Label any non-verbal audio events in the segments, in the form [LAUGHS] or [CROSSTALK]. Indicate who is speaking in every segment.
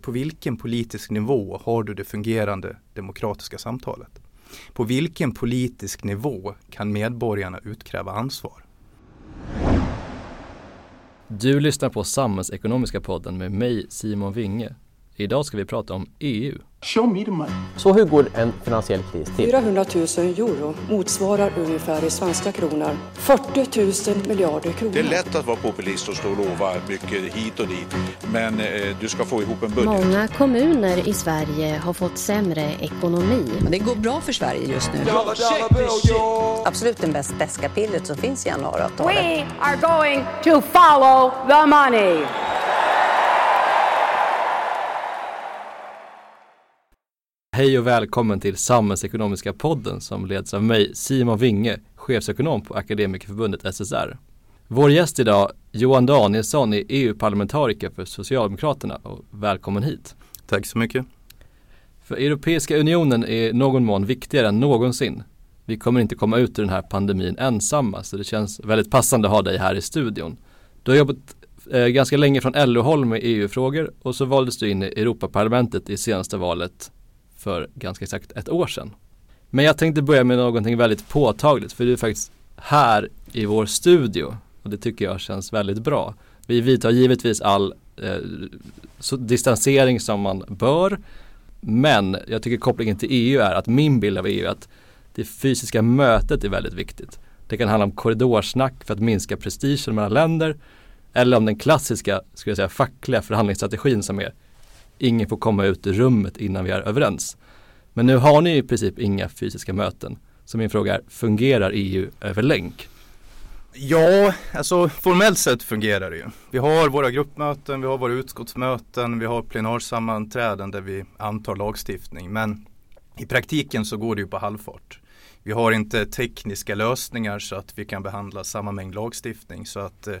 Speaker 1: På vilken politisk nivå har du det fungerande demokratiska samtalet? På vilken politisk nivå kan medborgarna utkräva ansvar?
Speaker 2: Du lyssnar på Samhällsekonomiska podden med mig Simon Winge. Idag ska vi prata om EU.
Speaker 3: Show me the money.
Speaker 4: Så hur går en finansiell kris till?
Speaker 5: 400 000 euro motsvarar ungefär i svenska kronor 40 000 miljarder kronor.
Speaker 6: Det är lätt att vara populist och stå och lova mycket hit och dit. Men eh, du ska få ihop en budget.
Speaker 7: Många kommuner i Sverige har fått sämre ekonomi.
Speaker 8: Det går bra för Sverige just nu.
Speaker 9: Absolut det bäst beska pillret som finns i januariavtalet.
Speaker 10: We are going to follow the money.
Speaker 2: Hej och välkommen till Samhällsekonomiska podden som leds av mig Simon Winge, chefsekonom på Akademikerförbundet SSR. Vår gäst idag, Johan Danielsson, är EU-parlamentariker för Socialdemokraterna och välkommen hit.
Speaker 1: Tack så mycket.
Speaker 2: För Europeiska unionen är någon mån viktigare än någonsin. Vi kommer inte komma ut ur den här pandemin ensamma så det känns väldigt passande att ha dig här i studion. Du har jobbat eh, ganska länge från LO-håll med EU-frågor och så valdes du in i Europaparlamentet i senaste valet för ganska exakt ett år sedan. Men jag tänkte börja med någonting väldigt påtagligt för du är faktiskt här i vår studio och det tycker jag känns väldigt bra. Vi vidtar givetvis all eh, distansering som man bör men jag tycker kopplingen till EU är att min bild av EU är att det fysiska mötet är väldigt viktigt. Det kan handla om korridorsnack för att minska prestigen mellan länder eller om den klassiska, skulle jag säga, fackliga förhandlingsstrategin som är ingen får komma ut ur rummet innan vi är överens. Men nu har ni i princip inga fysiska möten. Så min fråga är, fungerar EU över länk?
Speaker 1: Ja, alltså formellt sett fungerar det ju. Vi har våra gruppmöten, vi har våra utskottsmöten, vi har plenarsammanträden där vi antar lagstiftning. Men i praktiken så går det ju på halvfart. Vi har inte tekniska lösningar så att vi kan behandla samma mängd lagstiftning. Så att eh,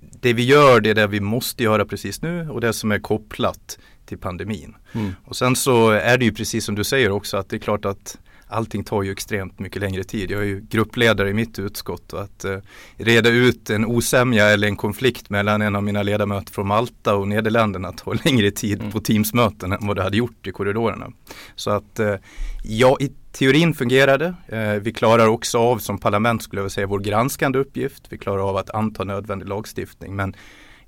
Speaker 1: det vi gör det är det vi måste göra precis nu och det som är kopplat till pandemin. Mm. Och sen så är det ju precis som du säger också att det är klart att allting tar ju extremt mycket längre tid. Jag är ju gruppledare i mitt utskott och att eh, reda ut en osämja eller en konflikt mellan en av mina ledamöter från Malta och Nederländerna tar [LAUGHS] längre tid mm. på Teamsmöten än vad det hade gjort i korridorerna. Så att eh, ja, i teorin fungerar det. Eh, vi klarar också av som parlament skulle jag säga vår granskande uppgift. Vi klarar av att anta nödvändig lagstiftning. Men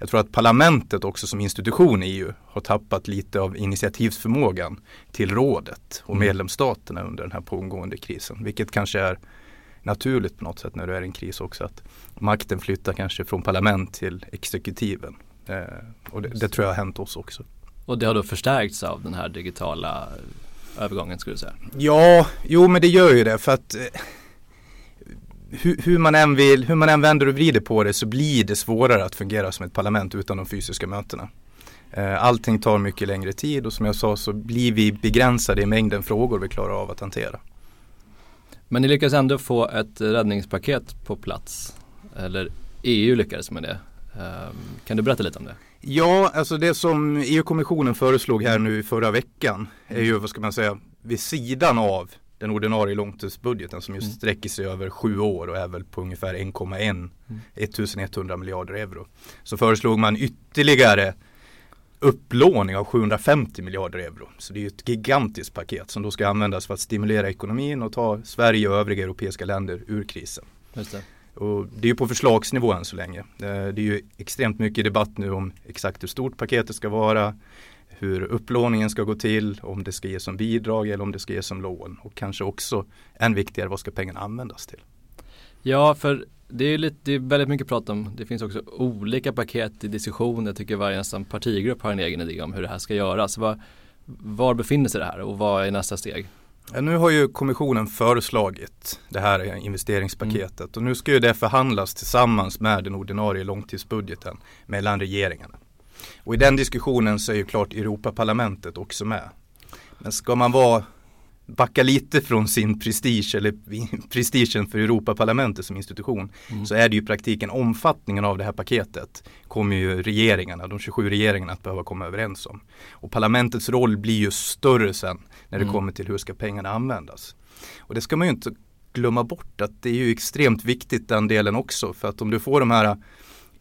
Speaker 1: jag tror att parlamentet också som institution i EU har tappat lite av initiativsförmågan till rådet och mm. medlemsstaterna under den här pågående krisen. Vilket kanske är naturligt på något sätt när det är en kris också. Att makten flyttar kanske från parlament till exekutiven. Eh, och det, det, tror jag har hänt oss också.
Speaker 2: Och det har då förstärkts av den här digitala övergången skulle du säga?
Speaker 1: Ja, jo men det gör ju det för att eh, hur, hur, man än vill, hur man än vänder och vrider på det så blir det svårare att fungera som ett parlament utan de fysiska mötena. Eh, allting tar mycket längre tid och som jag sa så blir vi begränsade i mängden frågor vi klarar av att hantera.
Speaker 2: Men ni lyckades ändå få ett räddningspaket på plats. Eller EU lyckades med det. Ehm, kan du berätta lite om det?
Speaker 1: Ja, alltså det som EU-kommissionen föreslog här nu förra veckan är ju, vad ska man säga, vid sidan av den ordinarie långtidsbudgeten som just mm. sträcker sig över sju år och är väl på ungefär 1,1 mm. 1100 miljarder euro. Så föreslog man ytterligare upplåning av 750 miljarder euro. Så det är ett gigantiskt paket som då ska användas för att stimulera ekonomin och ta Sverige och övriga europeiska länder ur krisen. Just det. Och det är ju på förslagsnivå än så länge. Eh, det är ju extremt mycket debatt nu om exakt hur stort paketet ska vara, hur upplåningen ska gå till, om det ska ges som bidrag eller om det ska ges som lån. Och kanske också än viktigare, vad ska pengarna användas till?
Speaker 2: Ja, för det är, lite, det är väldigt mycket prat om, det finns också olika paket i diskussion. Jag tycker varje nästan partigrupp har en egen idé om hur det här ska göras. Var, var befinner sig det här och vad är nästa steg?
Speaker 1: Nu har ju kommissionen föreslagit det här investeringspaketet mm. och nu ska ju det förhandlas tillsammans med den ordinarie långtidsbudgeten mellan regeringarna. Och i den diskussionen så är ju klart Europaparlamentet också med. Men ska man vara backa lite från sin prestige eller [LAUGHS] prestigen för Europaparlamentet som institution mm. så är det ju i praktiken omfattningen av det här paketet kommer ju regeringarna, de 27 regeringarna att behöva komma överens om. Och parlamentets roll blir ju större sen när det mm. kommer till hur ska pengarna användas. Och det ska man ju inte glömma bort att det är ju extremt viktigt den delen också för att om du får de här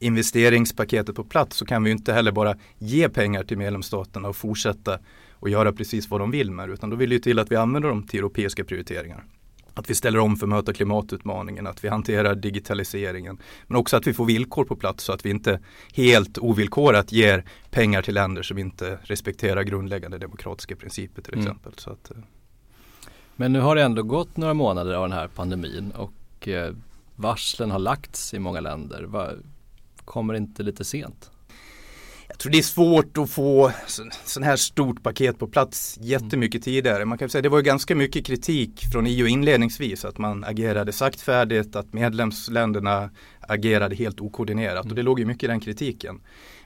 Speaker 1: investeringspaketet på plats så kan vi inte heller bara ge pengar till medlemsstaterna och fortsätta och göra precis vad de vill med det. Utan då vill det till att vi använder dem till europeiska prioriteringar. Att vi ställer om för att möta klimatutmaningen, att vi hanterar digitaliseringen. Men också att vi får villkor på plats så att vi inte helt ovillkorat ger pengar till länder som inte respekterar grundläggande demokratiska principer till exempel. Mm. Så att, eh.
Speaker 2: Men nu har det ändå gått några månader av den här pandemin och eh, varslen har lagts i många länder. Kommer inte lite sent?
Speaker 1: Jag tror det är svårt att få sån här stort paket på plats jättemycket tidigare. Man kan säga det var ganska mycket kritik från EU inledningsvis att man agerade saktfärdigt, att medlemsländerna agerade helt okoordinerat och det låg ju mycket i den kritiken.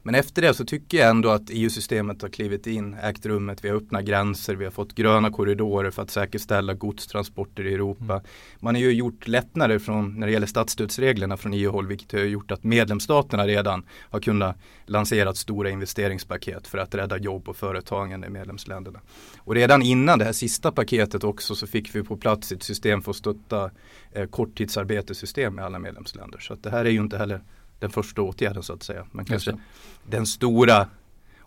Speaker 1: Men efter det så tycker jag ändå att EU-systemet har klivit in, ägt rummet, vi har öppnat gränser, vi har fått gröna korridorer för att säkerställa godstransporter i Europa. Mm. Man har ju gjort lättnader från, när det gäller statsstödsreglerna från EU-håll, vilket har gjort att medlemsstaterna redan har kunnat lansera stora investeringspaket för att rädda jobb och företagande i medlemsländerna. Och redan innan det här sista paketet också så fick vi på plats ett system för att stötta eh, korttidsarbetessystem i alla medlemsländer. Så att det här är ju inte heller den första åtgärden så att säga. Men kanske den stora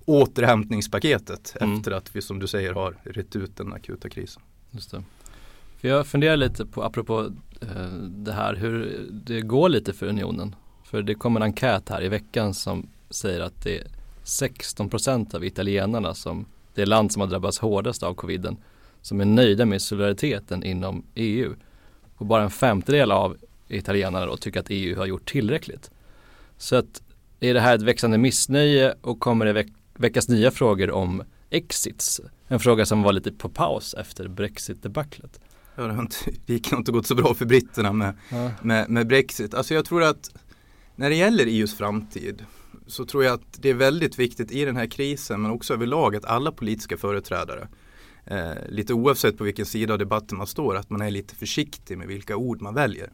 Speaker 1: återhämtningspaketet mm. efter att vi som du säger har rätt ut den akuta krisen.
Speaker 2: Just det. För jag funderar lite på, apropå eh, det här, hur det går lite för unionen. För det kom en enkät här i veckan som säger att det är 16 procent av italienarna som det land som har drabbats hårdast av coviden som är nöjda med solidariteten inom EU. Och bara en femtedel av italienarna då tycker att EU har gjort tillräckligt. Så att är det här ett växande missnöje och kommer det väck väckas nya frågor om exits? En fråga som var lite på paus efter brexit-debaclet.
Speaker 1: Ja, det, inte, det gick nog inte gått så bra för britterna med, ja. med, med, brexit. Alltså jag tror att när det gäller EUs framtid så tror jag att det är väldigt viktigt i den här krisen men också överlag att alla politiska företrädare eh, lite oavsett på vilken sida av debatten man står att man är lite försiktig med vilka ord man väljer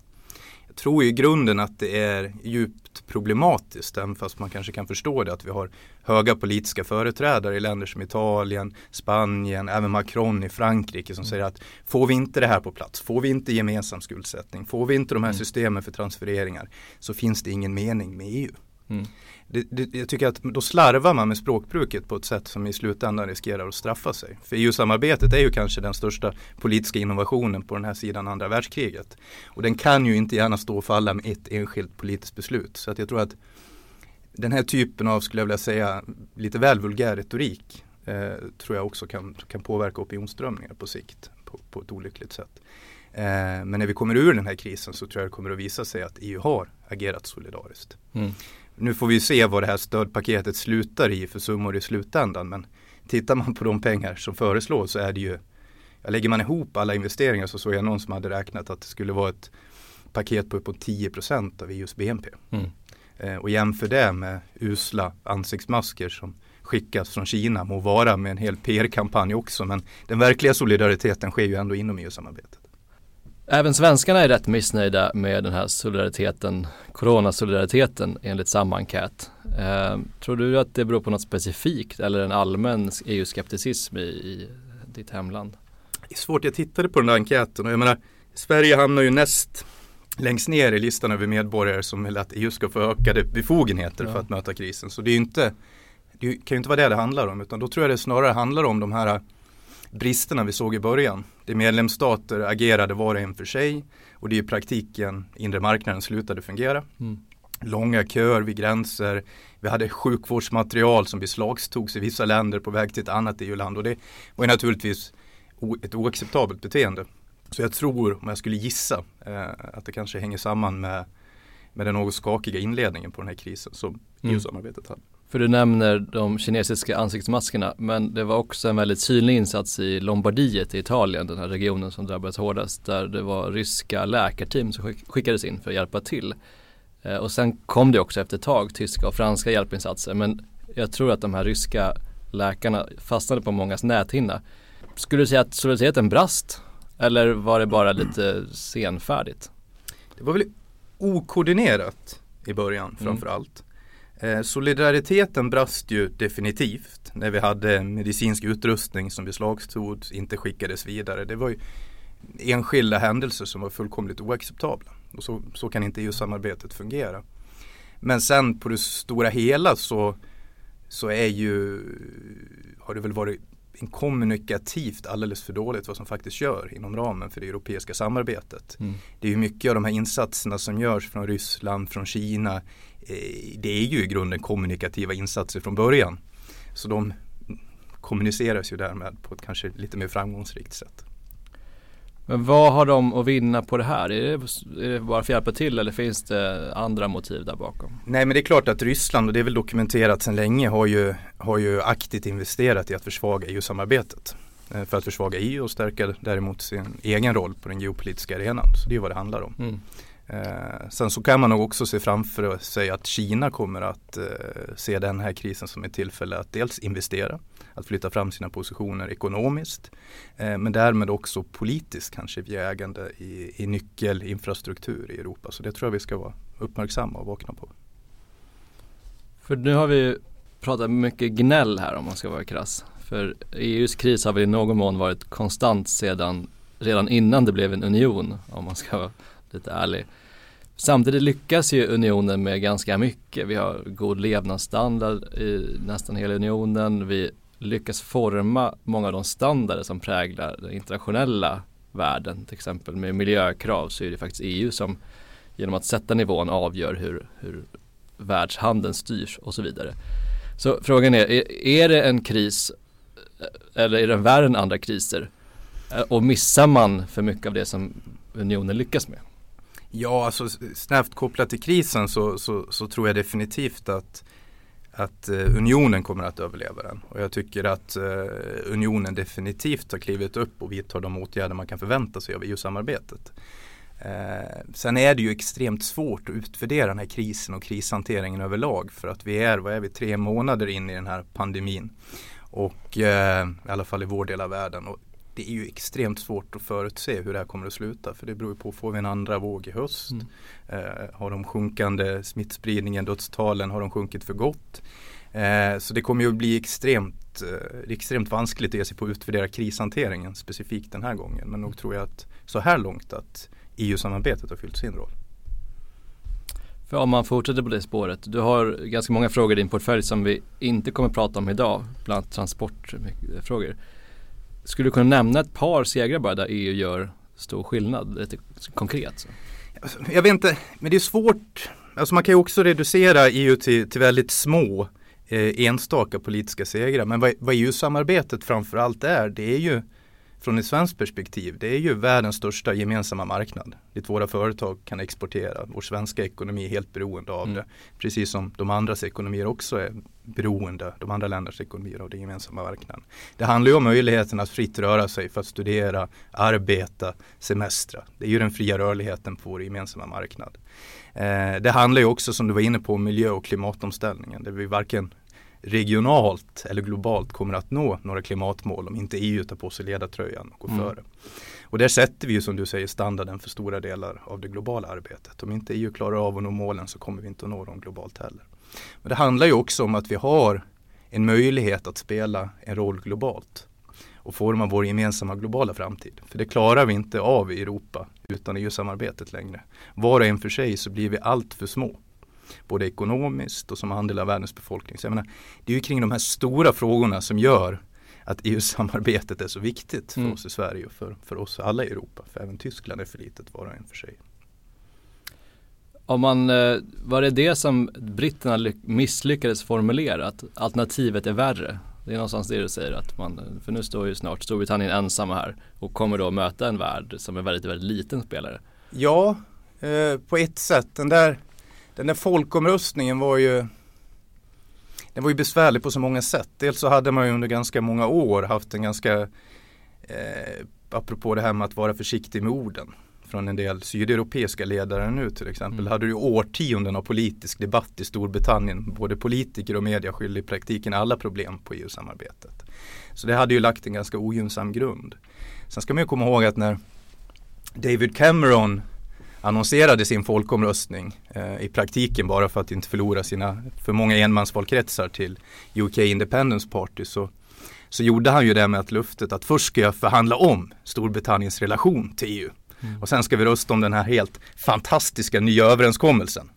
Speaker 1: tror i grunden att det är djupt problematiskt, även fast man kanske kan förstå det, att vi har höga politiska företrädare i länder som Italien, Spanien, även Macron i Frankrike som mm. säger att får vi inte det här på plats, får vi inte gemensam skuldsättning, får vi inte de här mm. systemen för transfereringar så finns det ingen mening med EU. Mm det, det, jag tycker att då slarvar man med språkbruket på ett sätt som i slutändan riskerar att straffa sig. För EU-samarbetet är ju kanske den största politiska innovationen på den här sidan andra världskriget. Och den kan ju inte gärna stå och falla med ett enskilt politiskt beslut. Så att jag tror att den här typen av, skulle jag vilja säga, lite väl vulgär retorik eh, tror jag också kan, kan påverka opinionsströmningar på sikt på, på ett olyckligt sätt. Eh, men när vi kommer ur den här krisen så tror jag det kommer att visa sig att EU har agerat solidariskt. Mm. Nu får vi se vad det här stödpaketet slutar i för summor i slutändan. Men tittar man på de pengar som föreslås så är det ju, lägger man ihop alla investeringar så såg jag någon som hade räknat att det skulle vara ett paket på uppåt 10% av EUs BNP. Mm. Eh, och jämför det med usla ansiktsmasker som skickas från Kina, må vara med en hel PR-kampanj också. Men den verkliga solidariteten sker ju ändå inom EU-samarbetet.
Speaker 2: Även svenskarna är rätt missnöjda med den här solidariteten, coronasolidariteten enligt samma enkät. Eh, tror du att det beror på något specifikt eller en allmän EU-skepticism i, i ditt hemland?
Speaker 1: Det är svårt, jag tittade på den där enkäten och jag menar Sverige hamnar ju näst längst ner i listan över medborgare som vill att EU ska få ökade befogenheter ja. för att möta krisen. Så det är inte, det kan ju inte vara det det handlar om utan då tror jag det snarare handlar om de här bristerna vi såg i början. Det medlemsstater agerade var och en för sig och det är i praktiken inre marknaden slutade fungera. Mm. Långa köer vid gränser. Vi hade sjukvårdsmaterial som beslagtogs i vissa länder på väg till ett annat EU-land och det var naturligtvis ett oacceptabelt beteende. Så jag tror, om jag skulle gissa, eh, att det kanske hänger samman med, med den något skakiga inledningen på den här krisen som mm. EU-samarbetet hade.
Speaker 2: För du nämner de kinesiska ansiktsmaskerna men det var också en väldigt synlig insats i Lombardiet i Italien, den här regionen som drabbades hårdast där det var ryska läkarteam som skickades in för att hjälpa till. Eh, och sen kom det också efter ett tag tyska och franska hjälpinsatser men jag tror att de här ryska läkarna fastnade på mångas näthinna. Skulle du säga att solidariteten brast eller var det bara lite senfärdigt?
Speaker 1: Det var väl okoordinerat i början mm. framför allt. Eh, Eh, solidariteten brast ju definitivt när vi hade medicinsk utrustning som beslagtogs, inte skickades vidare. Det var ju enskilda händelser som var fullkomligt oacceptabla. Och så, så kan inte EU-samarbetet fungera. Men sen på det stora hela så, så är ju, har det väl varit kommunikativt alldeles för dåligt vad som faktiskt gör inom ramen för det europeiska samarbetet. Mm. Det är ju mycket av de här insatserna som görs från Ryssland, från Kina. Eh, det är ju i grunden kommunikativa insatser från början. Så de kommuniceras ju därmed på ett kanske lite mer framgångsrikt sätt.
Speaker 2: Men vad har de att vinna på det här? Är det, är det bara för att hjälpa till eller finns det andra motiv där bakom?
Speaker 1: Nej men det är klart att Ryssland, och det är väl dokumenterat sedan länge, har ju, har ju aktivt investerat i att försvaga EU-samarbetet. Eh, för att försvaga EU och stärka däremot sin egen roll på den geopolitiska arenan. Så det är vad det handlar om. Mm. Eh, sen så kan man nog också se framför sig att Kina kommer att eh, se den här krisen som ett tillfälle att dels investera, att flytta fram sina positioner ekonomiskt, eh, men därmed också politiskt kanske via ägande i, i nyckelinfrastruktur i Europa. Så det tror jag vi ska vara uppmärksamma och vakna på.
Speaker 2: För nu har vi pratat mycket gnäll här om man ska vara krass. För EUs kris har väl i någon mån varit konstant sedan redan innan det blev en union om man ska vara lite ärlig. Samtidigt lyckas ju unionen med ganska mycket. Vi har god levnadsstandard i nästan hela unionen. Vi lyckas forma många av de standarder som präglar den internationella världen. Till exempel med miljökrav så är det faktiskt EU som genom att sätta nivån avgör hur, hur världshandeln styrs och så vidare. Så frågan är, är det en kris eller är den värre än andra kriser? Och missar man för mycket av det som unionen lyckas med?
Speaker 1: Ja, alltså snävt kopplat till krisen så, så, så tror jag definitivt att, att eh, unionen kommer att överleva den. Och jag tycker att eh, unionen definitivt har klivit upp och vidtar de åtgärder man kan förvänta sig av EU-samarbetet. Eh, sen är det ju extremt svårt att utvärdera den här krisen och krishanteringen överlag för att vi är, vad är vi, tre månader in i den här pandemin. Och i alla fall i vår del av världen. Och det är ju extremt svårt att förutse hur det här kommer att sluta. För det beror på, får vi en andra våg i höst? Mm. Eh, har de sjunkande smittspridningen, dödstalen, har de sjunkit för gott? Eh, så det kommer ju att bli extremt, eh, extremt vanskligt att ge sig på att utvärdera krishanteringen specifikt den här gången. Men nog tror jag att så här långt att EU-samarbetet har fyllt sin roll.
Speaker 2: För om man fortsätter på det spåret, du har ganska många frågor i din portfölj som vi inte kommer att prata om idag, bland annat transportfrågor. Skulle du kunna nämna ett par segrar bara där EU gör stor skillnad, lite konkret? Så?
Speaker 1: Alltså, jag vet inte, men det är svårt. Alltså man kan ju också reducera EU till, till väldigt små eh, enstaka politiska segrar. Men vad, vad EU-samarbetet framförallt är, det är ju från ett svenskt perspektiv, det är ju världens största gemensamma marknad. Dit våra företag kan exportera. Vår svenska ekonomi är helt beroende av mm. det. Precis som de andras ekonomier också är beroende, de andra ländernas ekonomier av den gemensamma marknaden. Det handlar ju om möjligheten att fritt röra sig för att studera, arbeta, semestra. Det är ju den fria rörligheten på vår gemensamma marknad. Eh, det handlar ju också som du var inne på miljö och klimatomställningen där vi varken regionalt eller globalt kommer att nå några klimatmål om inte EU tar på sig ledartröjan och går mm. före. Och där sätter vi ju som du säger standarden för stora delar av det globala arbetet. Om inte EU klarar av att nå målen så kommer vi inte att nå dem globalt heller. Men det handlar ju också om att vi har en möjlighet att spela en roll globalt och forma vår gemensamma globala framtid. För det klarar vi inte av i Europa utan EU-samarbetet längre. Var och en för sig så blir vi allt för små både ekonomiskt och som andel av världens befolkning. Så jag menar, det är ju kring de här stora frågorna som gör att EU-samarbetet är så viktigt för mm. oss i Sverige och för, för oss alla i Europa. För även Tyskland är för litet var och en för sig.
Speaker 2: Om man, eh, var det det som britterna misslyckades formulera? Att alternativet är värre? Det är någonstans det du säger att man, för nu står ju snart Storbritannien ensamma här och kommer då möta en värld som är väldigt, väldigt liten spelare.
Speaker 1: Ja, eh, på ett sätt. Den där den där folkomröstningen var ju den var ju besvärlig på så många sätt. Dels så hade man ju under ganska många år haft en ganska, eh, apropå det här med att vara försiktig med orden, från en del sydeuropeiska ledare nu till exempel, mm. hade du årtionden av politisk debatt i Storbritannien. Både politiker och media skyllde i praktiken alla problem på EU-samarbetet. Så det hade ju lagt en ganska ogynnsam grund. Sen ska man ju komma ihåg att när David Cameron annonserade sin folkomröstning eh, i praktiken bara för att inte förlora sina för många enmansvalkretsar till UK Independence Party så, så gjorde han ju det med att luftet att först ska jag förhandla om Storbritanniens relation till EU mm. och sen ska vi rösta om den här helt fantastiska nya överenskommelsen.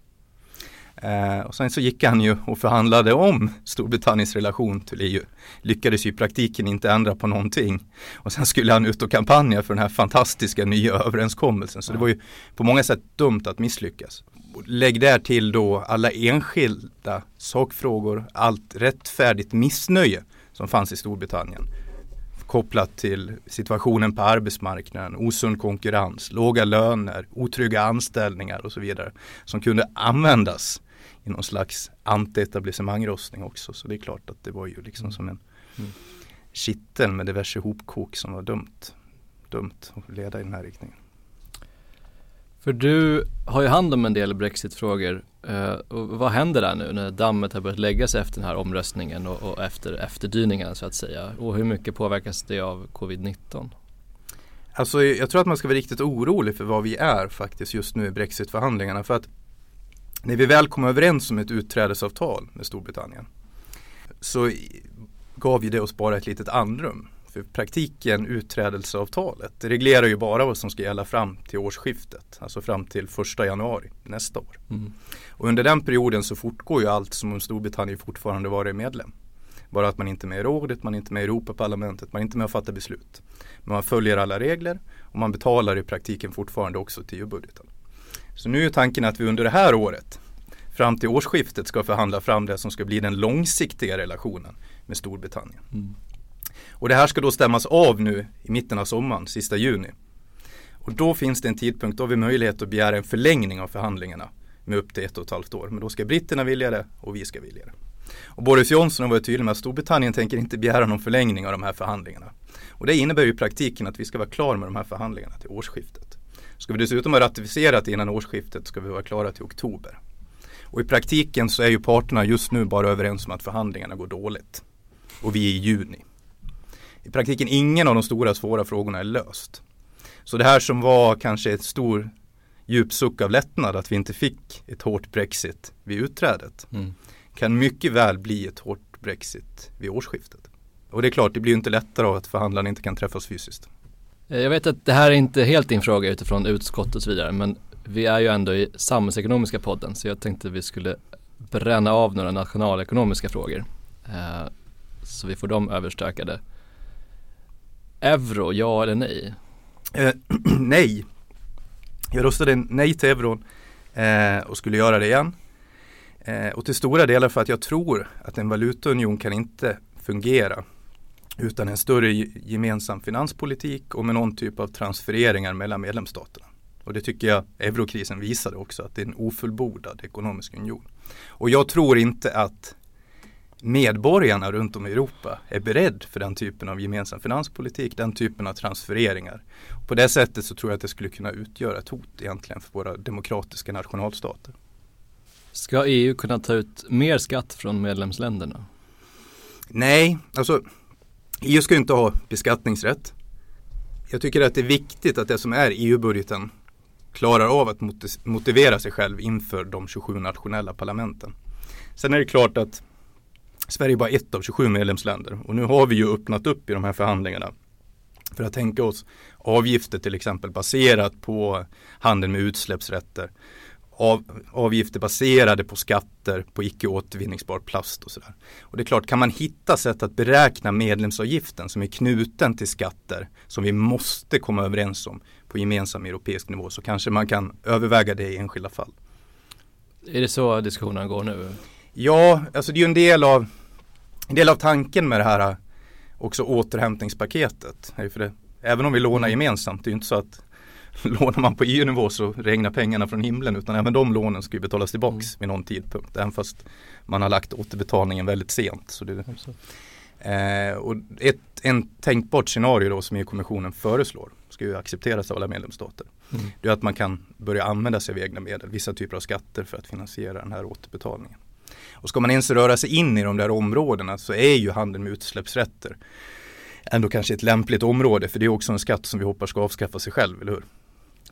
Speaker 1: Eh, och sen så gick han ju och förhandlade om Storbritanniens relation till EU. Lyckades ju i praktiken inte ändra på någonting. Och sen skulle han ut och kampanja för den här fantastiska nya överenskommelsen. Så det var ju på många sätt dumt att misslyckas. Lägg där till då alla enskilda sakfrågor, allt rättfärdigt missnöje som fanns i Storbritannien kopplat till situationen på arbetsmarknaden, osund konkurrens, låga löner, otrygga anställningar och så vidare. Som kunde användas i någon slags anti-etablissemangrostning också. Så det är klart att det var ju liksom som en mm. kittel med diverse hopkok som var dumt. Dumt att leda i den här riktningen.
Speaker 2: För du har ju hand om en del Brexitfrågor. Och vad händer där nu när dammet har börjat lägga sig efter den här omröstningen och, och efter efterdyningarna så att säga? Och hur mycket påverkas det av covid-19?
Speaker 1: Alltså jag tror att man ska vara riktigt orolig för vad vi är faktiskt just nu i Brexitförhandlingarna. För att när vi väl kom överens om ett utträdesavtal med Storbritannien så gav ju det oss bara ett litet andrum. För praktiken utträdelseavtalet det reglerar ju bara vad som ska gälla fram till årsskiftet. Alltså fram till första januari nästa år. Mm. Och under den perioden så fortgår ju allt som om Storbritannien fortfarande varit medlem. Bara att man inte är med i rådet, man är inte med i Europaparlamentet, man är inte med och fattar beslut. Men man följer alla regler och man betalar i praktiken fortfarande också till EU-budgeten. Så nu är tanken att vi under det här året fram till årsskiftet ska förhandla fram det som ska bli den långsiktiga relationen med Storbritannien. Mm. Och det här ska då stämmas av nu i mitten av sommaren, sista juni. Och då finns det en tidpunkt, då har vi möjlighet att begära en förlängning av förhandlingarna med upp till ett och ett halvt år. Men då ska britterna vilja det och vi ska vilja det. Och Boris Johnson har varit tydlig med att Storbritannien tänker inte begära någon förlängning av de här förhandlingarna. Och det innebär ju i praktiken att vi ska vara klara med de här förhandlingarna till årsskiftet. Ska vi dessutom ha ratificerat innan årsskiftet ska vi vara klara till oktober. Och i praktiken så är ju parterna just nu bara överens om att förhandlingarna går dåligt. Och vi är i juni. I praktiken ingen av de stora svåra frågorna är löst. Så det här som var kanske ett stor djup suck av lättnad att vi inte fick ett hårt Brexit vid utträdet mm. kan mycket väl bli ett hårt Brexit vid årsskiftet. Och det är klart, det blir inte lättare av att förhandlarna inte kan träffas fysiskt.
Speaker 2: Eh, jag vet att det här är inte helt din fråga utifrån utskott och så vidare men vi är ju ändå i samhällsekonomiska podden så jag tänkte vi skulle bränna av några nationalekonomiska frågor. Eh, så vi får dem överstökade. Euro, ja eller nej?
Speaker 1: Eh, [CLEARS THROAT] nej. Jag röstade nej till euron eh, och skulle göra det igen. Eh, och till stora delar för att jag tror att en valutaunion kan inte fungera utan en större gemensam finanspolitik och med någon typ av transfereringar mellan medlemsstaterna. Och det tycker jag eurokrisen visade också att det är en ofullbordad ekonomisk union. Och jag tror inte att medborgarna runt om i Europa är beredd för den typen av gemensam finanspolitik, den typen av transfereringar. På det sättet så tror jag att det skulle kunna utgöra ett hot egentligen för våra demokratiska nationalstater.
Speaker 2: Ska EU kunna ta ut mer skatt från medlemsländerna?
Speaker 1: Nej, alltså EU ska inte ha beskattningsrätt. Jag tycker att det är viktigt att det som är EU-budgeten klarar av att motivera sig själv inför de 27 nationella parlamenten. Sen är det klart att Sverige är bara ett av 27 medlemsländer och nu har vi ju öppnat upp i de här förhandlingarna för att tänka oss avgifter till exempel baserat på handeln med utsläppsrätter. Av, avgifter baserade på skatter på icke återvinningsbar plast och sådär. Och det är klart, kan man hitta sätt att beräkna medlemsavgiften som är knuten till skatter som vi måste komma överens om på gemensam europeisk nivå så kanske man kan överväga det i enskilda fall.
Speaker 2: Är det så diskussionen går nu?
Speaker 1: Ja, alltså det är ju en del av, en del av tanken med det här också återhämtningspaketet. För det, även om vi lånar gemensamt, det är ju inte så att [LAUGHS] lånar man på EU-nivå så regnar pengarna från himlen utan även de lånen ska ju betalas tillbaks mm. vid någon tidpunkt. Även fast man har lagt återbetalningen väldigt sent. Så det, eh, och ett, en tänkbart scenario då som EU-kommissionen föreslår ska ju accepteras av alla medlemsstater. Mm. Det är att man kan börja använda sig av egna medel, vissa typer av skatter för att finansiera den här återbetalningen. Och ska man ens röra sig in i de där områdena så är ju handeln med utsläppsrätter ändå kanske ett lämpligt område för det är också en skatt som vi hoppas ska avskaffa sig själv, eller hur?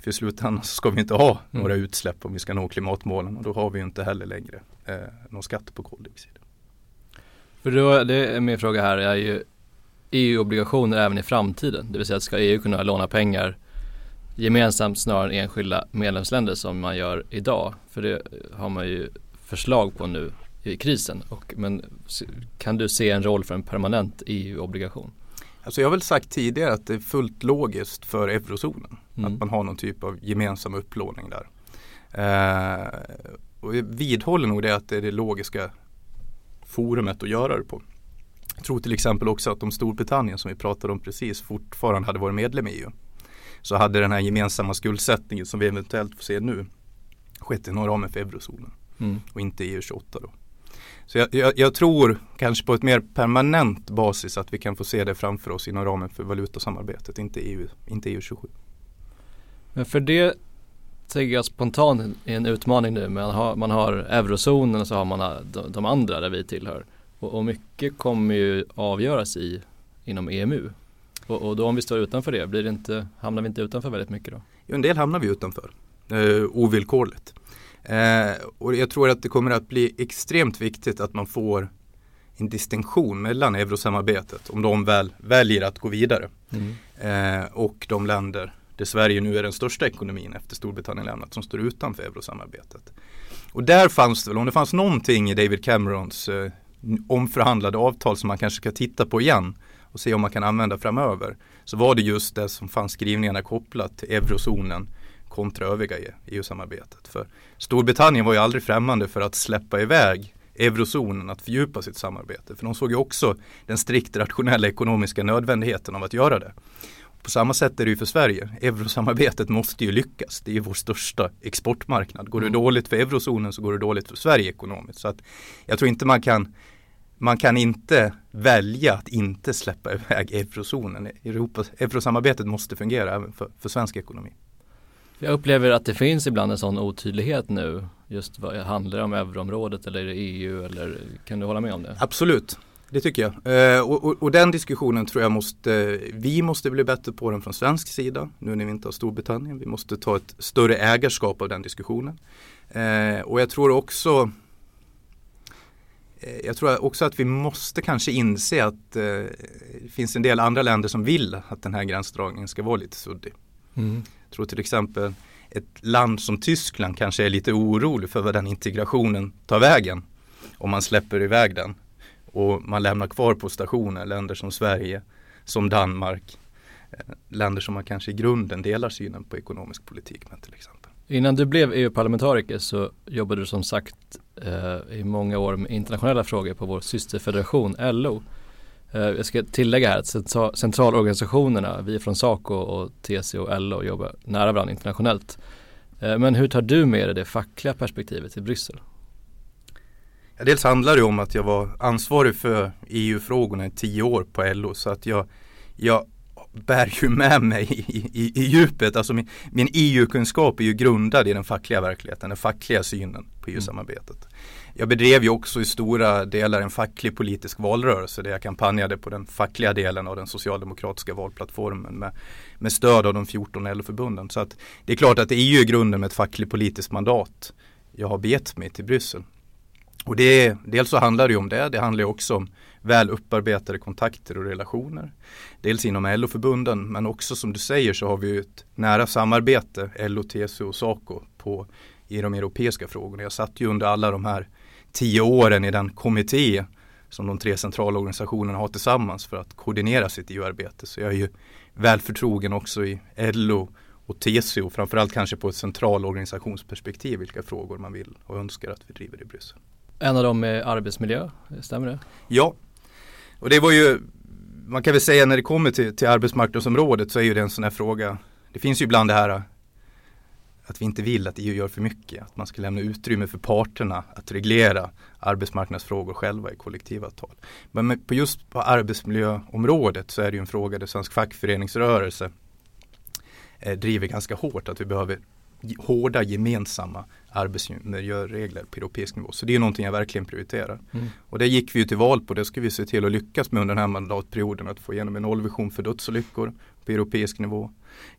Speaker 1: För i slutändan så ska vi inte ha mm. några utsläpp om vi ska nå klimatmålen och då har vi inte heller längre eh, någon skatt på koldioxid.
Speaker 2: För då, det är min fråga här är ju EU-obligationer även i framtiden? Det vill säga att ska EU kunna låna pengar gemensamt snarare än enskilda medlemsländer som man gör idag? För det har man ju förslag på nu i krisen. Och, men kan du se en roll för en permanent EU-obligation?
Speaker 1: Alltså jag har väl sagt tidigare att det är fullt logiskt för eurozonen.
Speaker 2: Mm.
Speaker 1: Att man har någon typ av gemensam upplåning där. Eh, och jag vidhåller nog det att det är det logiska forumet att göra det på. Jag tror till exempel också att om Storbritannien som vi pratade om precis fortfarande hade varit medlem i EU så hade den här gemensamma skuldsättningen som vi eventuellt får se nu skett inom ramen för eurozonen
Speaker 2: Mm.
Speaker 1: och inte EU28 då. Så jag, jag, jag, tror kanske på ett mer permanent basis att vi kan få se det framför oss inom ramen för valutasamarbetet, inte EU, inte EU27.
Speaker 2: Men för det tänker jag spontant är en utmaning nu. Man har, man har eurozonen och så har man de, de andra där vi tillhör. Och, och, mycket kommer ju avgöras i inom EMU. Och, och, då om vi står utanför det, blir det inte, hamnar vi inte utanför väldigt mycket då?
Speaker 1: Jo, en del hamnar vi utanför, eh, ovillkorligt. Eh, och jag tror att det kommer att bli extremt viktigt att man får en distinktion mellan eurosamarbetet om de väl väljer att gå vidare
Speaker 2: mm.
Speaker 1: eh, och de länder där Sverige nu är den största ekonomin efter Storbritannien lämnat som står utanför eurosamarbetet. Och där fanns det väl, om det fanns någonting i David Camerons eh, omförhandlade avtal som man kanske ska titta på igen och se om man kan använda framöver så var det just det som fanns skrivningarna kopplat till eurozonen kontra övriga EU-samarbetet. För Storbritannien var ju aldrig främmande för att släppa iväg eurozonen att fördjupa sitt samarbete. För de såg ju också den strikt rationella ekonomiska nödvändigheten av att göra det. På samma sätt är det ju för Sverige. Eurosamarbetet måste ju lyckas. Det är ju vår största exportmarknad. Går det dåligt för eurozonen så går det dåligt för Sverige ekonomiskt. Så att jag tror inte man kan man kan inte välja att inte släppa iväg eurozonen. Europa, eurosamarbetet måste fungera även för, för svensk ekonomi.
Speaker 2: Jag upplever att det finns ibland en sån otydlighet nu. Just vad handlar det om euroområdet eller EU eller kan du hålla med om det?
Speaker 1: Absolut, det tycker jag. Eh, och, och, och, den diskussionen tror jag måste, vi måste bli bättre på den från svensk sida nu när vi inte har Storbritannien. Vi måste ta ett större ägarskap av den diskussionen. Eh, och jag tror också eh, jag tror också att vi måste kanske inse att eh, det finns en del andra länder som vill att den här gränsdragningen ska vara lite suddig.
Speaker 2: Mm.
Speaker 1: Jag tror till exempel ett land som Tyskland kanske är lite orolig för vad den integrationen tar vägen. Om man släpper iväg den. Och man lämnar kvar på stationer länder som Sverige, som Danmark. Eh, länder som man kanske i grunden delar synen på ekonomisk politik med till exempel.
Speaker 2: Innan du blev EU-parlamentariker så jobbade du som sagt eh, i många år med internationella frågor på vår systerfederation LO. Eh, jag ska tillägga här att centralorganisationerna, vi från SACO och TCO och LO jobbar nära varandra internationellt. Eh, men hur tar du med dig det fackliga perspektivet till Bryssel?
Speaker 1: Ja, dels handlar det om att jag var ansvarig för EU-frågorna i tio år på LO så att jag, jag bär ju med mig i, i, i djupet. Alltså min, min EU-kunskap är ju grundad i den fackliga verkligheten, den fackliga synen på EU-samarbetet. Jag bedrev ju också i stora delar en facklig politisk valrörelse där jag kampanjade på den fackliga delen av den socialdemokratiska valplattformen med, med stöd av de 14 LO-förbunden. Så att det är klart att det är ju i grunden med ett fackligt politiskt mandat jag har begett mig till Bryssel. Och det är, dels så handlar det ju om det, det handlar ju också om väl upparbetade kontakter och relationer. Dels inom LO-förbunden men också som du säger så har vi ett nära samarbete LO, TCO och SACO på, i de europeiska frågorna. Jag satt ju under alla de här tio åren i den kommitté som de tre centralorganisationerna har tillsammans för att koordinera sitt EU-arbete. Så jag är ju väl förtrogen också i LO och TCO, framförallt kanske på ett centralorganisationsperspektiv vilka frågor man vill och önskar att vi driver i Bryssel.
Speaker 2: En av dem är arbetsmiljö, stämmer det?
Speaker 1: Ja, och det var ju, man kan väl säga när det kommer till, till arbetsmarknadsområdet så är ju det en sån här fråga. Det finns ju ibland det här att vi inte vill att EU gör för mycket. Att man ska lämna utrymme för parterna att reglera arbetsmarknadsfrågor själva i kollektivavtal. Men på just på arbetsmiljöområdet så är det ju en fråga där svensk fackföreningsrörelse eh, driver ganska hårt att vi behöver hårda gemensamma arbetsmiljöregler på europeisk nivå. Så det är någonting jag verkligen prioriterar.
Speaker 2: Mm.
Speaker 1: Och det gick vi ju till val på. Det ska vi se till att lyckas med under den här mandatperioden. Att få igenom en nollvision för dödsolyckor på europeisk nivå.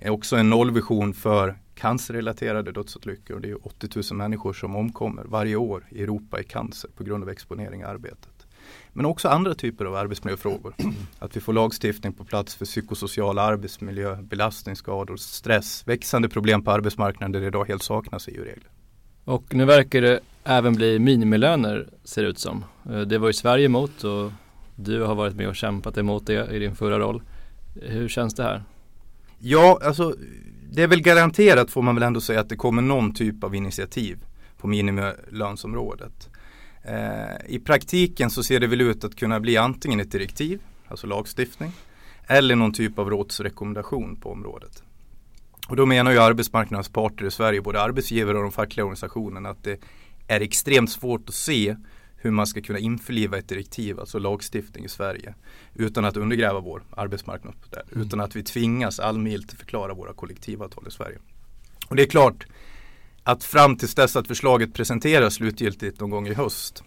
Speaker 1: Också en nollvision för cancerrelaterade dödsolyckor. Det är 80 000 människor som omkommer varje år i Europa i cancer på grund av exponering i arbetet. Men också andra typer av arbetsmiljöfrågor. [CLEARS THROAT] Att vi får lagstiftning på plats för psykosocial arbetsmiljö, belastningsskador, stress, växande problem på arbetsmarknaden där det idag helt saknas EU-regler.
Speaker 2: Och nu verkar det även bli minimilöner ser det ut som. Eh, det var ju Sverige emot och du har varit med och kämpat emot det i din förra roll. Hur känns det här?
Speaker 1: Ja, alltså det är väl garanterat får man väl ändå säga att det kommer någon typ av initiativ på minimilönsområdet. Eh, I praktiken så ser det väl ut att kunna bli antingen ett direktiv, alltså lagstiftning, eller någon typ av rådsrekommendation på området. Och då menar ju arbetsmarknadens parter i Sverige, både arbetsgivare och de fackliga organisationerna, att det är extremt svårt att se hur man ska kunna införliva ett direktiv, alltså lagstiftning i Sverige, utan att undergräva vår arbetsmarknadsmodell, mm. utan att vi tvingas allmilt förklara våra kollektivavtal i Sverige. Och det är klart att fram tills dess att förslaget presenteras slutgiltigt någon gång i höst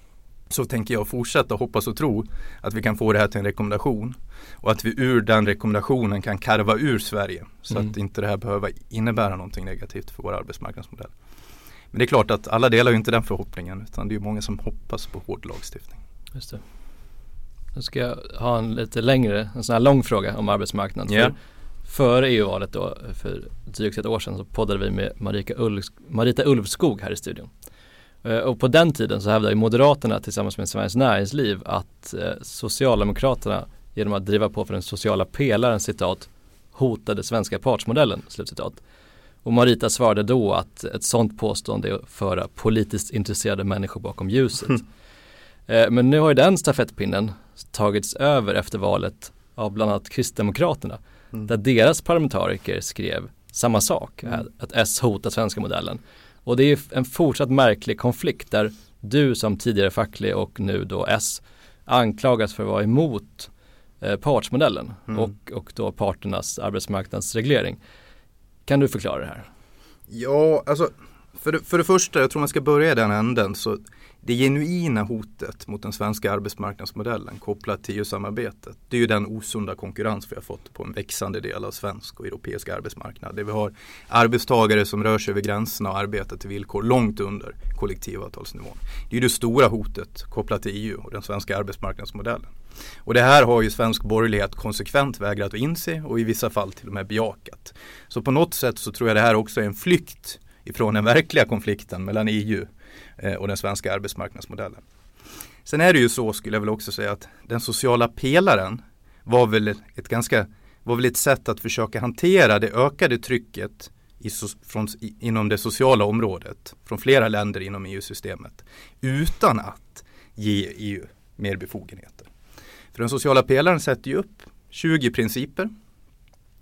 Speaker 1: så tänker jag fortsätta hoppas och tro att vi kan få det här till en rekommendation och att vi ur den rekommendationen kan karva ur Sverige så mm. att inte det här behöver innebära någonting negativt för vår arbetsmarknadsmodell. Men det är klart att alla delar ju inte den förhoppningen utan det är många som hoppas på hård lagstiftning.
Speaker 2: Just det. Nu ska jag ha en lite längre, en sån här lång fråga om arbetsmarknaden. Yeah. före EU-valet då, för drygt ett år sedan, så poddade vi med Marika Ulf, Marita Ulvskog här i studion. Eh, och på den tiden så hävdade Moderaterna tillsammans med Sveriges Näringsliv att eh, Socialdemokraterna genom att driva på för den sociala pelaren citat hotade svenska partsmodellen slutcitat. Och Marita svarade då att ett sådant påstående är att föra politiskt intresserade människor bakom ljuset. Mm. Men nu har ju den stafettpinnen tagits över efter valet av bland annat Kristdemokraterna. Mm. Där deras parlamentariker skrev samma sak, mm. att S hotar svenska modellen. Och det är en fortsatt märklig konflikt där du som tidigare facklig och nu då S anklagas för att vara emot eh, partsmodellen mm. och, och då parternas arbetsmarknadsreglering. Kan du förklara det här?
Speaker 1: Ja, alltså för det, för det första, jag tror man ska börja i den änden. Så det genuina hotet mot den svenska arbetsmarknadsmodellen kopplat till EU-samarbetet. Det är ju den osunda konkurrens vi har fått på en växande del av svensk och europeisk arbetsmarknad. Där vi har arbetstagare som rör sig över gränserna och arbetar till villkor långt under kollektivavtalsnivån. Det är ju det stora hotet kopplat till EU och den svenska arbetsmarknadsmodellen. Och det här har ju svensk borgerlighet konsekvent vägrat att inse och i vissa fall till och med bejakat. Så på något sätt så tror jag det här också är en flykt ifrån den verkliga konflikten mellan EU Eh, och den svenska arbetsmarknadsmodellen. Sen är det ju så skulle jag väl också säga att den sociala pelaren var väl ett ganska var väl ett sätt att försöka hantera det ökade trycket i, från, i, inom det sociala området från flera länder inom EU-systemet utan att ge EU mer befogenheter. För den sociala pelaren sätter ju upp 20 principer.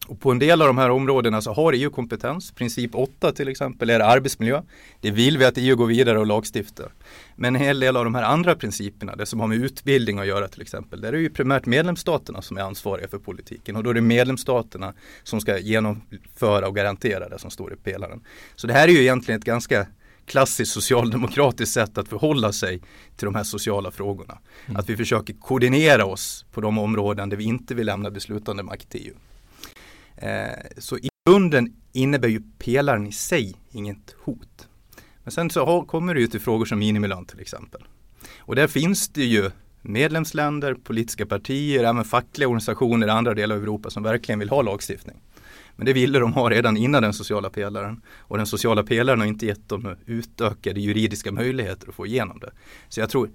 Speaker 1: Och på en del av de här områdena så har EU kompetens. Princip 8 till exempel är arbetsmiljö. Det vill vi att EU går vidare och lagstiftar. Men en hel del av de här andra principerna, det som har med utbildning att göra till exempel, där är det ju primärt medlemsstaterna som är ansvariga för politiken och då är det medlemsstaterna som ska genomföra och garantera det som står i pelaren. Så det här är ju egentligen ett ganska klassiskt socialdemokratiskt sätt att förhålla sig till de här sociala frågorna. Mm. Att vi försöker koordinera oss på de områden där vi inte vill lämna beslutande makt till EU. Eh, så i grunden innebär ju pelaren i sig inget hot. Men sen så har, kommer det ju till frågor som minimilön till exempel. Och där finns det ju medlemsländer, politiska partier, även fackliga organisationer i andra delar av Europa som verkligen vill ha lagstiftning. Men det ville de ha redan innan den sociala pelaren. Och den sociala pelaren har inte gett dem utökade juridiska möjligheter att få igenom det. Så jag tror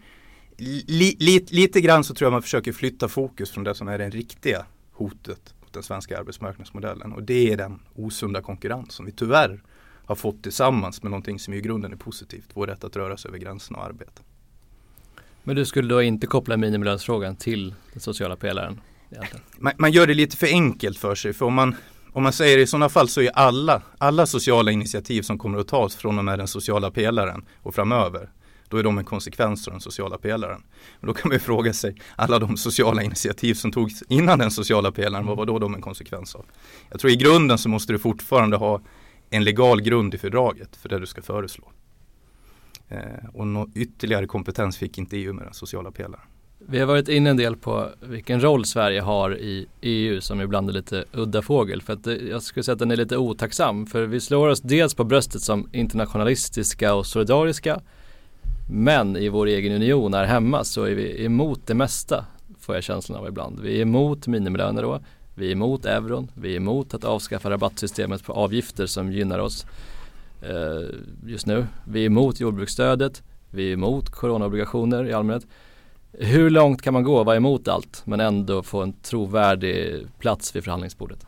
Speaker 1: li, li, lite grann så tror jag man försöker flytta fokus från det som är det riktiga hotet den svenska arbetsmarknadsmodellen. Och det är den osunda konkurrens som vi tyvärr har fått tillsammans med någonting som i grunden är positivt. Vår rätt att röra sig över gränserna och arbeta.
Speaker 2: Men du skulle då inte koppla minimilönsfrågan till den sociala pelaren?
Speaker 1: Man, man, gör det lite för enkelt för sig. För om man, om man säger i sådana fall så är alla, alla sociala initiativ som kommer att tas från och med den sociala pelaren och framöver då är de en konsekvens av den sociala pelaren. Men då kan man ju fråga sig, alla de sociala initiativ som togs innan den sociala pelaren, vad var då de en konsekvens av? Jag tror i grunden så måste du fortfarande ha en legal grund i fördraget för det du ska föreslå. Eh, och någon ytterligare kompetens fick inte EU med den sociala pelaren.
Speaker 2: Vi har varit inne en del på vilken roll Sverige har i EU som ibland är lite udda fågel. För att eh, jag skulle säga att den är lite otacksam. För vi slår oss dels på bröstet som internationalistiska och solidariska. Men i vår egen union här hemma så är vi emot det mesta. Får jag känslan av ibland. Vi är emot minimilöner då. Vi är emot euron. Vi är emot att avskaffa rabattsystemet på avgifter som gynnar oss. eh, just nu. Vi är emot jordbruksstödet, vi är emot coronaobligationer i allmänhet. Hur långt kan man gå, vara emot allt men ändå få en trovärdig plats vid förhandlingsbordet?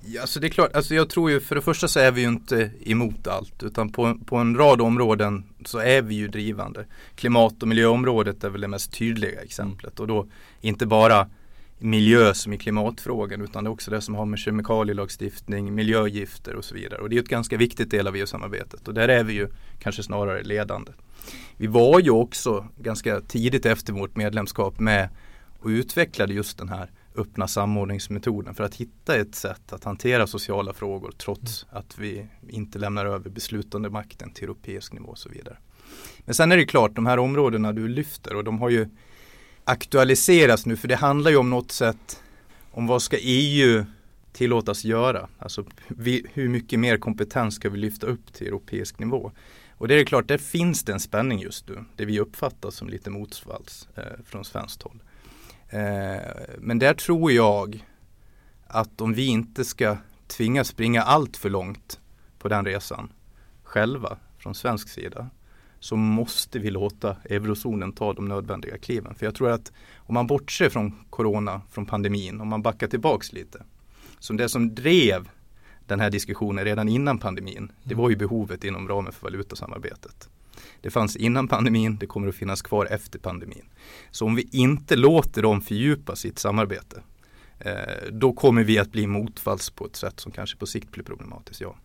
Speaker 1: Ja, alltså det är klart, alltså jag tror ju för det första så är vi ju inte emot allt utan på, på en rad områden så är vi ju drivande. Klimat och miljöområdet är väl det mest tydliga exemplet och då inte bara miljö som i klimatfrågan utan det är också det som har med kemikalielagstiftning, miljögifter och så vidare. Och det är ett ganska viktigt del av EU-samarbetet och där är vi ju kanske snarare ledande. Vi var ju också ganska tidigt efter vårt medlemskap med och utvecklade just den här öppna samordningsmetoden för att hitta ett sätt att hantera sociala frågor trots att vi inte lämnar över beslutande makten till europeisk nivå och så vidare. Men sen är det klart, de här områdena du lyfter och de har ju aktualiserats nu för det handlar ju om något sätt om vad ska EU tillåtas göra? Alltså vi, hur mycket mer kompetens ska vi lyfta upp till europeisk nivå? Och det är klart, där finns det en spänning just nu. Det vi uppfattar som lite motsvals eh, från svenskt håll. Eh, men där tror jag att om vi inte ska tvingas springa allt för långt på den resan själva från svensk sida så måste vi låta eurozonen ta de nödvändiga kliven. För jag tror att om man bortser från corona, från pandemin, om man backar tillbaks lite. Som det som drev den här diskussionen redan innan pandemin, det var ju behovet inom ramen för valutasamarbetet. Det fanns innan pandemin, det kommer att finnas kvar efter pandemin. Så om vi inte låter dem fördjupa sitt samarbete, eh, då kommer vi att bli motvalls på ett sätt som kanske på sikt blir problematiskt, ja.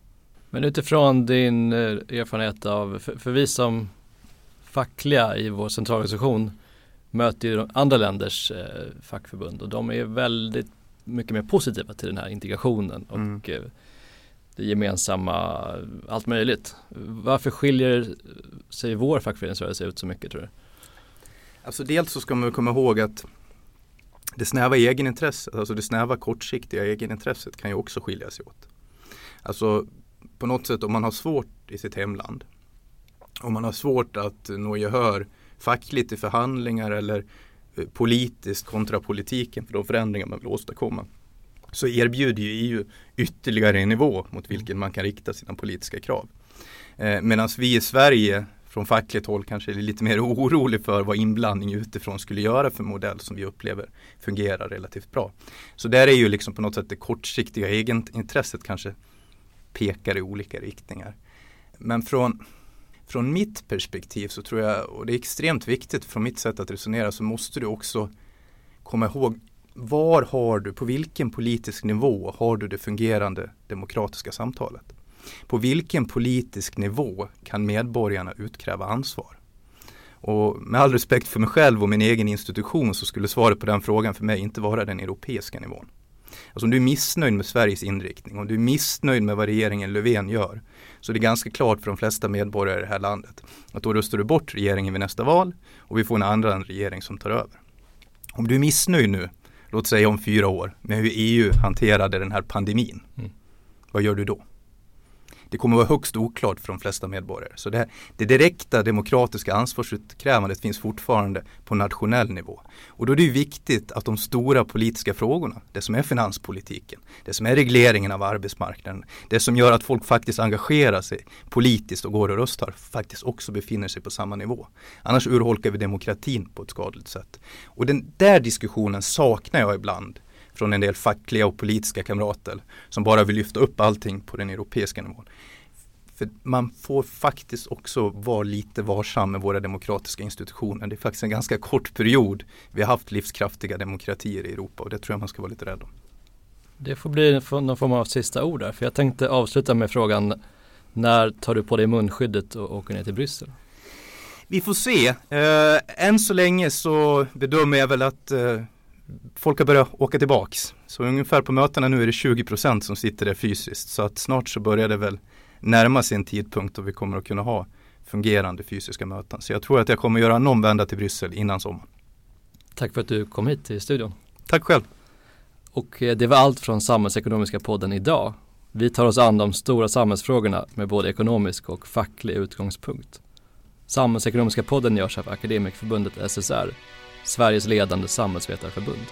Speaker 2: Men utifrån din eh, erfarenhet av, för, för vi som fackliga i vår centralorganisation möter ju andra länders eh, fackförbund och de är väldigt mycket mer positiva till den här integrationen och mm det gemensamma, allt möjligt. Varför skiljer sig vår fackföreningsrörelse ut så mycket tror du?
Speaker 1: Alltså dels så ska man komma ihåg att det snäva egenintresset, alltså det snäva kortsiktiga egenintresset kan ju också skilja sig åt. Alltså på något sätt om man har svårt i sitt hemland, om man har svårt att nå gehör fackligt i förhandlingar eller eh, politiskt kontra politiken för de förändringar man vill åstadkomma så erbjuder ju EU ytterligare en nivå mot vilken man kan rikta sina politiska krav. Eh, Medan vi i Sverige från fackligt håll kanske är lite mer [LAUGHS] orolig för vad inblandning utifrån skulle göra för modell som vi upplever fungerar relativt bra. Så där är ju liksom på något sätt det kortsiktiga egenintresset kanske pekar i olika riktningar. Men från, från mitt perspektiv så tror jag, och det är extremt viktigt från mitt sätt att resonera, så måste du också komma ihåg var har du, på vilken politisk nivå har du det fungerande demokratiska samtalet? På vilken politisk nivå kan medborgarna utkräva ansvar? Och med all respekt för mig själv och min egen institution så skulle svaret på den frågan för mig inte vara den europeiska nivån. Alltså om du är missnöjd med Sveriges inriktning, om du är missnöjd med vad regeringen Löfven gör, så är det ganska klart för de flesta medborgare i det här landet att då röstar du bort regeringen vid nästa val och vi får en annan regering som tar över. Om du är missnöjd nu låt säga om fyra år, med hur EU hanterade den här pandemin. Mm. Vad gör du då? Det kommer att vara högst oklart för de flesta medborgare. Så det, här, det direkta demokratiska ansvarsutkrävandet finns fortfarande på nationell nivå. Och då är det viktigt att de stora politiska frågorna, det som är finanspolitiken, det som är regleringen av arbetsmarknaden, det som gör att folk faktiskt engagerar sig politiskt och går och röstar, faktiskt också befinner sig på samma nivå. Annars urholkar vi demokratin på ett skadligt sätt. Och den där diskussionen saknar jag ibland från en del fackliga och politiska kamrater som bara vill lyfta upp allting på den europeiska nivån. För man får faktiskt också vara lite varsam med våra demokratiska institutioner. Det är faktiskt en ganska kort period vi har haft livskraftiga demokratier i Europa och det tror jag man ska vara lite rädd om.
Speaker 2: Det får bli någon form av sista ord där, för jag tänkte avsluta med frågan när tar du på dig munskyddet och åker ner till Bryssel?
Speaker 1: Vi får se. Uh, än så länge så bedömer jag väl att uh, folk har börjat åka tillbaks. Så ungefär på mötena nu är det 20% som sitter där fysiskt. Så att snart så börjar det väl närma sig en tidpunkt då vi kommer att kunna ha fungerande fysiska möten. Så jag tror att jag kommer göra någon vända till Bryssel innan sommaren.
Speaker 2: Tack för att du kom hit till studion.
Speaker 1: Tack själv.
Speaker 2: Och eh, det var allt från Samhällsekonomiska podden idag. Vi tar oss an de stora samhällsfrågorna med både ekonomisk och facklig utgångspunkt. Samhällsekonomiska podden görs av Akademikerförbundet SSR Sveriges ledande samhällsvetarförbund.